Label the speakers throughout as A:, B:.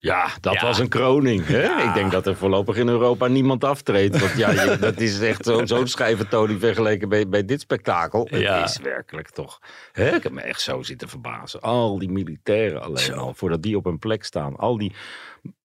A: Ja, dat
B: Ja.
A: was een kroning. Hè? Ik denk dat er voorlopig in Europa niemand aftreedt. Want ja, je- dat is echt zo- zo'n schijventoning vergeleken bij, bij dit spektakel.
B: Ja.
A: Het is werkelijk toch. Hè? Ik heb me echt zo zitten verbazen. Al die militairen alleen al, voordat die op hun plek staan. Al die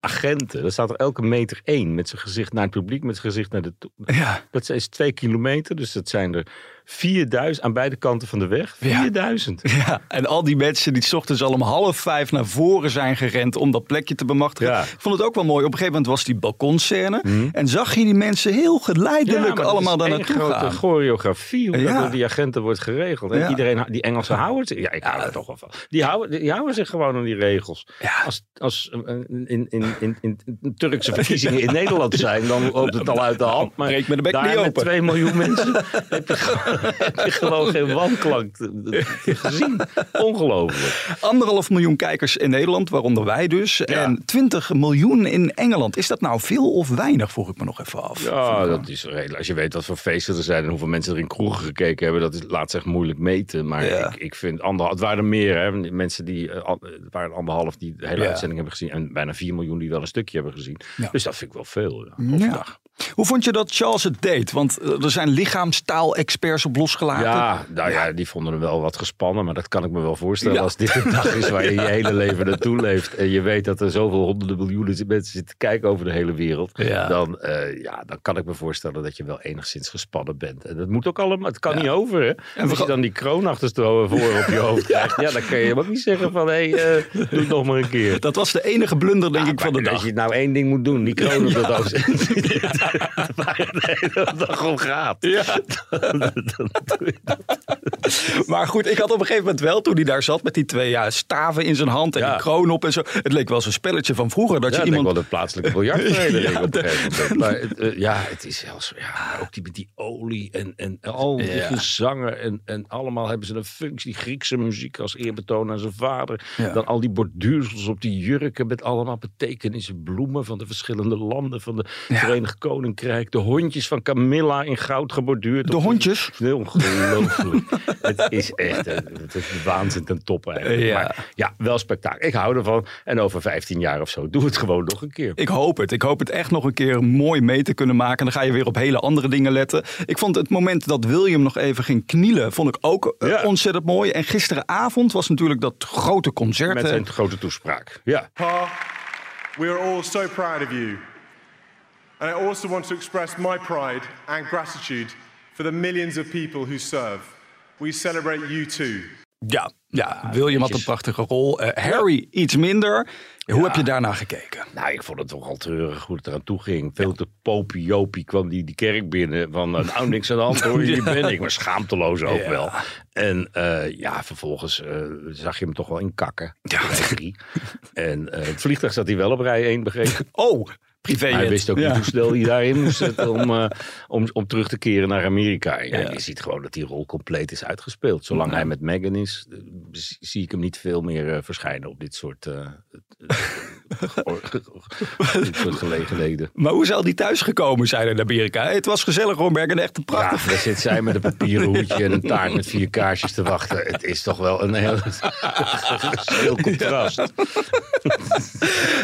A: agenten. Er staat er elke meter één met zijn gezicht naar het publiek, met zijn gezicht naar de...
B: Ja.
A: Dat is twee kilometer, dus dat zijn er 4000 aan beide kanten van de weg.
B: Ja.
A: 4000.
B: Ja, en al die mensen die 's ochtends al om half vijf naar voren zijn gerend om dat plekje te bemachtigen.
A: Ja.
B: Ik vond het ook wel mooi. Op een gegeven moment was die balkonscène. En zag je die mensen heel geleidelijk allemaal naartoe
A: één grote
B: gaan.
A: choreografie, hoe dat door die agenten wordt geregeld. En iedereen, die Engelsen houden zich, ja, ik hou er toch wel van. Die houden, die houden zich gewoon aan die regels.
B: Ja.
A: Als, als eh, in, in, in, in, in Turkse verkiezingen in Nederland zijn, dan loopt het al uit de hand. Maar
B: Breek me de bek
A: daar
B: niet
A: met
B: open.
A: 2 miljoen mensen heb je, heb je gewoon geen wanklank gezien. Ongelooflijk.
B: Anderhalf miljoen kijkers in Nederland, waaronder wij dus. En 20 miljoen in Engeland. Is dat nou veel of weinig, vroeg ik me nog even af.
A: Ja, dat is redelijk. Als je weet wat voor feesten er zijn en hoeveel mensen er in kroegen gekeken hebben, dat is, laat zich moeilijk meten. Maar
B: Ja.
A: ik, ik vind anderhalf, het waren er meer, hè. Mensen die, eh, het waren anderhalf die de hele
B: Ja.
A: uitzending hebben gezien en bijna 4 miljoen die wel een stukje hebben gezien.
B: Ja.
A: Dus dat vind ik wel veel. Ja.
B: Hoe vond je dat Charles het deed? Want eh, er zijn lichaamstaal-experts op losgelaten.
A: Ja, nou ja, die vonden hem wel wat gespannen, maar dat kan ik me wel voorstellen.
B: Ja.
A: Als dit een dag is waar je je hele leven naartoe leeft en je weet dat er zoveel honderden miljoenen mensen zitten kijken over de hele wereld,
B: Ja.
A: dan, eh, ja, dan kan ik me voorstellen dat je wel enigszins gespannen bent. En dat moet ook allemaal, het kan niet over. Hè? En als je dan die kroon achterstevoren voor op je hoofd krijgt, ja, dan kun je hem ook niet zeggen van, hé, hey, eh, doe het nog maar een keer.
B: Dat was de enige blunder, denk ik, van de dag.
A: Als je nou één ding moet doen, die kroon op dat hoofd. Waar het de hele dag om gaat.
B: Ja.
A: Dan, dan doe je dat.
B: Maar goed, ik had op een gegeven moment wel, toen hij daar zat met die twee ja, staven in zijn hand en
A: Ja.
B: die kroon op en zo. Het leek wel zo'n spelletje van vroeger. Dat
A: Ja,
B: je iemand.
A: wel de plaatselijke biljartvereniging
B: Ja,
A: op een
B: de-
A: gegeven moment. Maar het, eh, ja, het is zelfs, ja, maar ook die met die olie en, en al die gezangen en, en allemaal hebben ze een functie, Griekse muziek als eerbetoon aan zijn vader. Dan al die borduursels op die jurken met allemaal betekenissen, bloemen van de verschillende landen van de Verenigd Koninkrijk. De hondjes van Camilla in goud geborduurd.
B: De hondjes?
A: Ongelooflijk. het is echt het is waanzin ten top eigenlijk.
B: Ja.
A: Maar ja, wel spektakel. Ik hou ervan. En over 15 jaar of zo, doe het gewoon nog een keer.
B: Ik hoop het. Ik hoop het echt nog een keer mooi mee te kunnen maken. Dan ga je weer op hele andere dingen letten. Ik vond het moment dat William nog even ging knielen, vond ik ook eh,
A: Ja.
B: ontzettend mooi. En gisteravond was natuurlijk dat grote concert.
A: Met zijn grote toespraak. Ja.
C: Pa, we are all so proud of you. And I also want to express my pride and gratitude for the millions of people who serve. We celebrate you too.
B: Ja, ja, William had een prachtige rol. Eh, Harry iets minder. Hoe heb je daarna gekeken?
A: Nou, ik vond het toch al treurig hoe het eraan toe ging. Veel te popiopie kwam die, die kerk binnen. Van, eh, nou, niks aan de hand hoor, hier ben ik. Maar schaamteloos ook
B: Ja.
A: wel. En eh, ja, vervolgens eh, zag je hem toch wel inkakken. Ja. En eh, het vliegtuig zat hij wel op rij 1, begreep ik.
B: Oh, privé.
A: Hij wist ook niet
B: Ja.
A: hoe snel hij daarin moest zetten om, eh, om, om terug te keren naar Amerika. Ja,
B: Ja.
A: Je ziet gewoon dat die rol compleet is uitgespeeld. Zolang hij met Meghan is, eh, zie- ik hem niet veel meer eh, verschijnen op dit soort, eh, dit soort gelegenheden.
B: Maar hoe zal die thuis gekomen zijn in Amerika? Het was gezellig hoor, Bergen. Echt een
A: Ja,
B: prachtig.
A: daar zit zij met een papieren hoedje en een taart met vier kaarsjes te wachten. Het is toch wel een heel, heel contrast.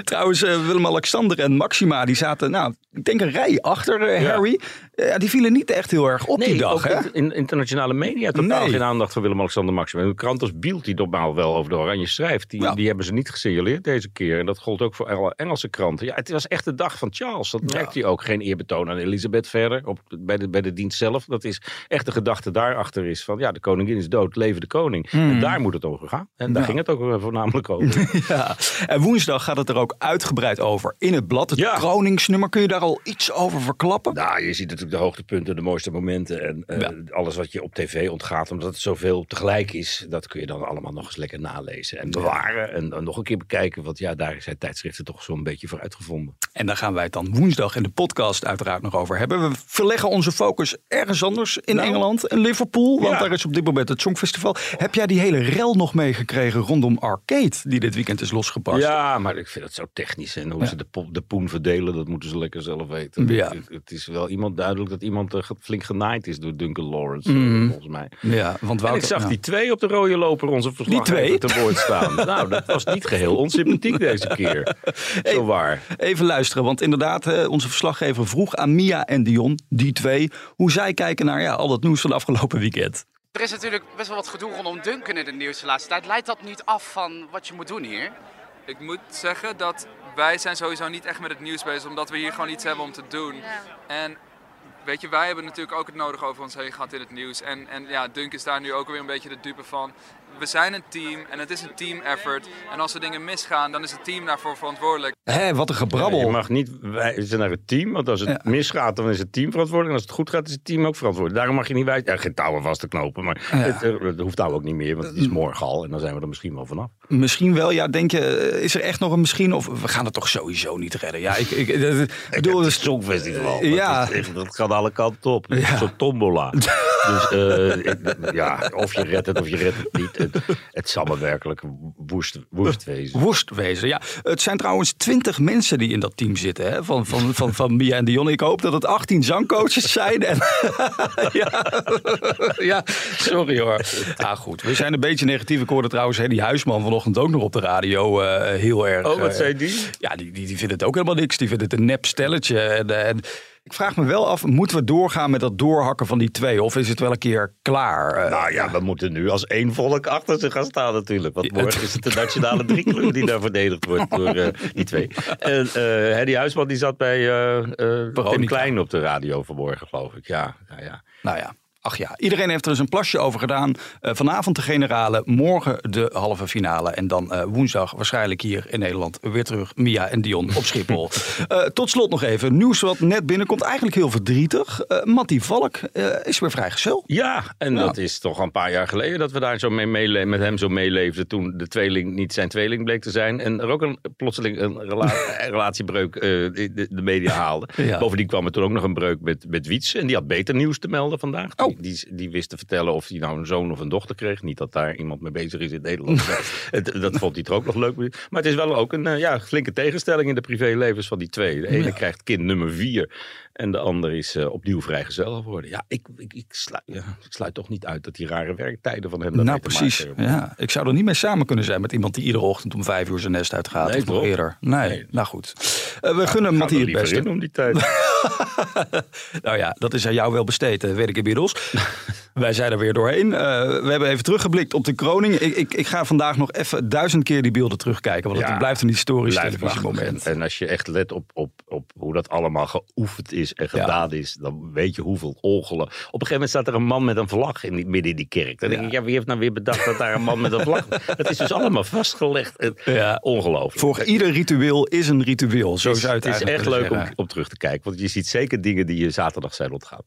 B: Trouwens, Willem-Alexander en Maxima, die zaten, nou, ik denk een rij achter eh, Harry. Eh, die vielen niet echt heel erg op die dag,
A: ook
B: hè?
A: in, in internationale media totaal
B: Nee.
A: geen aandacht voor Willem-Alexander Maxima. Een krant als Bielt, die normaal wel over de Oranje schrijft, die,
B: Ja.
A: die hebben ze niet gesignaleerd deze keer. En dat gold ook voor alle Engelse kranten. Ja, het was echt de dag van Charles. Dat merkte je ook. Geen eerbetoon aan Elisabeth verder, op, bij, de, bij de dienst zelf. Dat is echt de gedachte daarachter is van, ja, de koningin is dood, leven de koning. En daar moet het over gaan. En daar
B: Ja.
A: ging het ook eh, voornamelijk over.
B: Ja. En woensdag gaat het er ook uitgebreid over in het blad. Het
A: Ja.
B: kroningsnummer. Kun je daar al iets over verklappen?
A: Nou, je ziet natuurlijk de hoogtepunten, de mooiste momenten. En eh,
B: Ja.
A: alles wat je op tv ontgaat, omdat het zoveel tegelijk is. Dat kun je dan allemaal nog eens lekker nalezen en bewaren. En nog een keer bekijken. Want ja, daar zijn tijdschriften toch zo'n beetje voor uitgevonden.
B: En daar gaan wij het dan woensdag in de podcast uiteraard nog over hebben. We verleggen onze focus ergens anders in
A: Nou.
B: Engeland, in Liverpool. Want
A: Ja.
B: daar is op dit moment het Songfestival. Heb jij die hele rel nog meegekregen rondom Arcade, die dit weekend is losgebarst?
A: Ja, maar ik vind het zo technisch. En hoe
B: Ja.
A: ze de, de poen verdelen, dat moeten ze lekker zelf weten.
B: Ja.
A: Het, het is wel iemand duidelijk dat iemand eh, flink genaaid is door Duncan Lawrence,
B: Mhm.
A: eh, volgens mij.
B: Ja, want
A: En
B: Wouter,
A: ik zag
B: nou,
A: die twee op de rode loper onze verslaggever
B: twee?
A: te woord staan. nou, dat was niet geheel onsympathiek deze keer. Zo waar.
B: Even luisteren, want inderdaad, eh, onze verslaggever vroeg aan Mia en Dion, die twee, hoe zij kijken naar ja, al dat nieuws van de afgelopen weekend.
D: Er is natuurlijk best wel wat gedoe rondom Duncan in het nieuws de laatste tijd. Leidt dat niet af van wat je moet doen hier?
E: Ik moet zeggen dat wij zijn sowieso niet echt met het nieuws bezig, omdat we hier gewoon iets hebben om te doen. En weet je, wij hebben natuurlijk ook het nodig over ons heen gehad in het nieuws. En, en ja, Dunk is daar nu ook weer een beetje de dupe van. We zijn een team en het is een team effort. En als er dingen misgaan, dan is het team daarvoor verantwoordelijk.
B: Hé, wat een gebrabbel.
A: Ja, je mag niet wijzen naar het team, want als het
B: Ja.
A: misgaat, dan is het team verantwoordelijk. En als het goed gaat, is het team ook verantwoordelijk. Daarom mag je niet wijzen. Ja, geen touwen vast te knopen, maar het, eh, dat hoeft nou ook niet meer, want het is morgen al en dan zijn we er misschien wel vanaf.
B: Misschien wel, ja, denk je, eh, is er echt nog een misschien? Of we gaan het toch sowieso niet redden? Ja, ik, ik, ik bedoel,
A: het
B: dus-
A: Songfestival.
B: Ja.
A: Dat, is gaat alle kanten op. Het is. Een tombola. dus eh, ja, of je redt het of je redt het niet. Het, het zal me werkelijk woest, woest wezen.
B: Worst wezen, ja. Het zijn trouwens twintig mensen die in dat team zitten, hè? Van, van, van, van Mia en Dion. Ik hoop dat het 18 zangcoaches zijn. En, ja, ja, sorry hoor. Ah, goed, we zijn een beetje negatief. Ik hoorde trouwens Henny Huisman vanochtend ook nog op de radio eh, heel erg.
A: Oh, wat
B: eh,
A: zei die?
B: Ja, die, die, die vindt het ook helemaal niks. Die vindt het een nep stelletje. En, en ik vraag me wel af, moeten we doorgaan met dat doorhakken van die twee? Of is het wel een keer klaar? Eh,
A: Nou ja, we moeten nu als één volk achter ze gaan staan natuurlijk. Want morgen is het de nationale driekleur die daar verdedigd wordt door eh, die twee. En Hedy Huisman die zat bij Tim
B: Veronica.
A: Klein op de radio vanmorgen geloof ik. Ja, ja, ja.
B: Nou ja, ach ja. Iedereen heeft er eens een plasje over gedaan. Eh, vanavond de generale, morgen de halve finale. En dan eh, woensdag waarschijnlijk hier in Nederland weer terug Mia en Dion op Schiphol. Eh, tot slot nog even. Nieuws wat net binnenkomt. Eigenlijk heel verdrietig. Mattie Valk is weer vrijgezel.
A: Ja, en
B: Ja.
A: dat is toch een paar jaar geleden dat we daar zo mee met hem zo meeleefden. Toen de tweeling niet zijn tweeling bleek te zijn. En er ook een, plotseling een rela- een relatiebreuk de, de- de media haalde.
B: Ja.
A: Bovendien kwam er toen ook nog een breuk met, met Wiets. En die had beter nieuws te melden vandaag.
B: Oh.
A: Die, die, wist te vertellen of hij nou een zoon of een dochter kreeg. Niet dat daar iemand mee bezig is in Nederland. het, dat vond hij er ook nog leuk. Maar het is wel ook een eh, ja, flinke tegenstelling in de privélevens van die twee. De ene
B: Ja.
A: krijgt kind nummer vier. En de ander is eh, opnieuw vrijgezel geworden. Ja, ik, ik, ik, sluit, ja, ik sluit toch niet uit dat die rare werktijden van hem
B: nou, precies. Ja, ik zou er niet mee samen kunnen zijn met iemand die iedere ochtend om vijf uur zijn nest uitgaat.
A: Nee,
B: of nog
A: toch?
B: eerder. Nee,
A: Nee.
B: nou goed. Eh, we gunnen
A: Ga
B: Mattie het
A: liever
B: beste.
A: om die tijd.
B: nou ja, dat is aan jou wel besteed, eh, weet ik inmiddels. Wij zijn er weer doorheen. Eh, we hebben even teruggeblikt op de kroning. Ik, ik, ik ga vandaag nog even duizend keer die beelden terugkijken. Want
A: Ja,
B: het blijft een historisch
A: Blijft prachtig. En als je echt let op, op hoe dat allemaal geoefend is en
B: Ja.
A: gedaan is, dan weet je hoeveel ongelen. Op een gegeven moment staat er een man met een vlag in die, midden in die kerk. Dan denk ik, ja, wie heeft nou weer bedacht dat daar een man met een vlag... Dat is dus allemaal vastgelegd. Ongelooflijk.
B: Voor ieder ritueel is een ritueel. Zo
A: is,
B: zou het,
A: het is echt leuk om, om terug te kijken. Want je ziet zeker dingen die je zaterdag zijn ontgaan.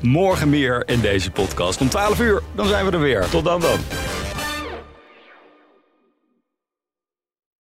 B: Morgen meer in deze podcast. Om 12 uur, dan zijn we er weer.
A: Tot dan dan.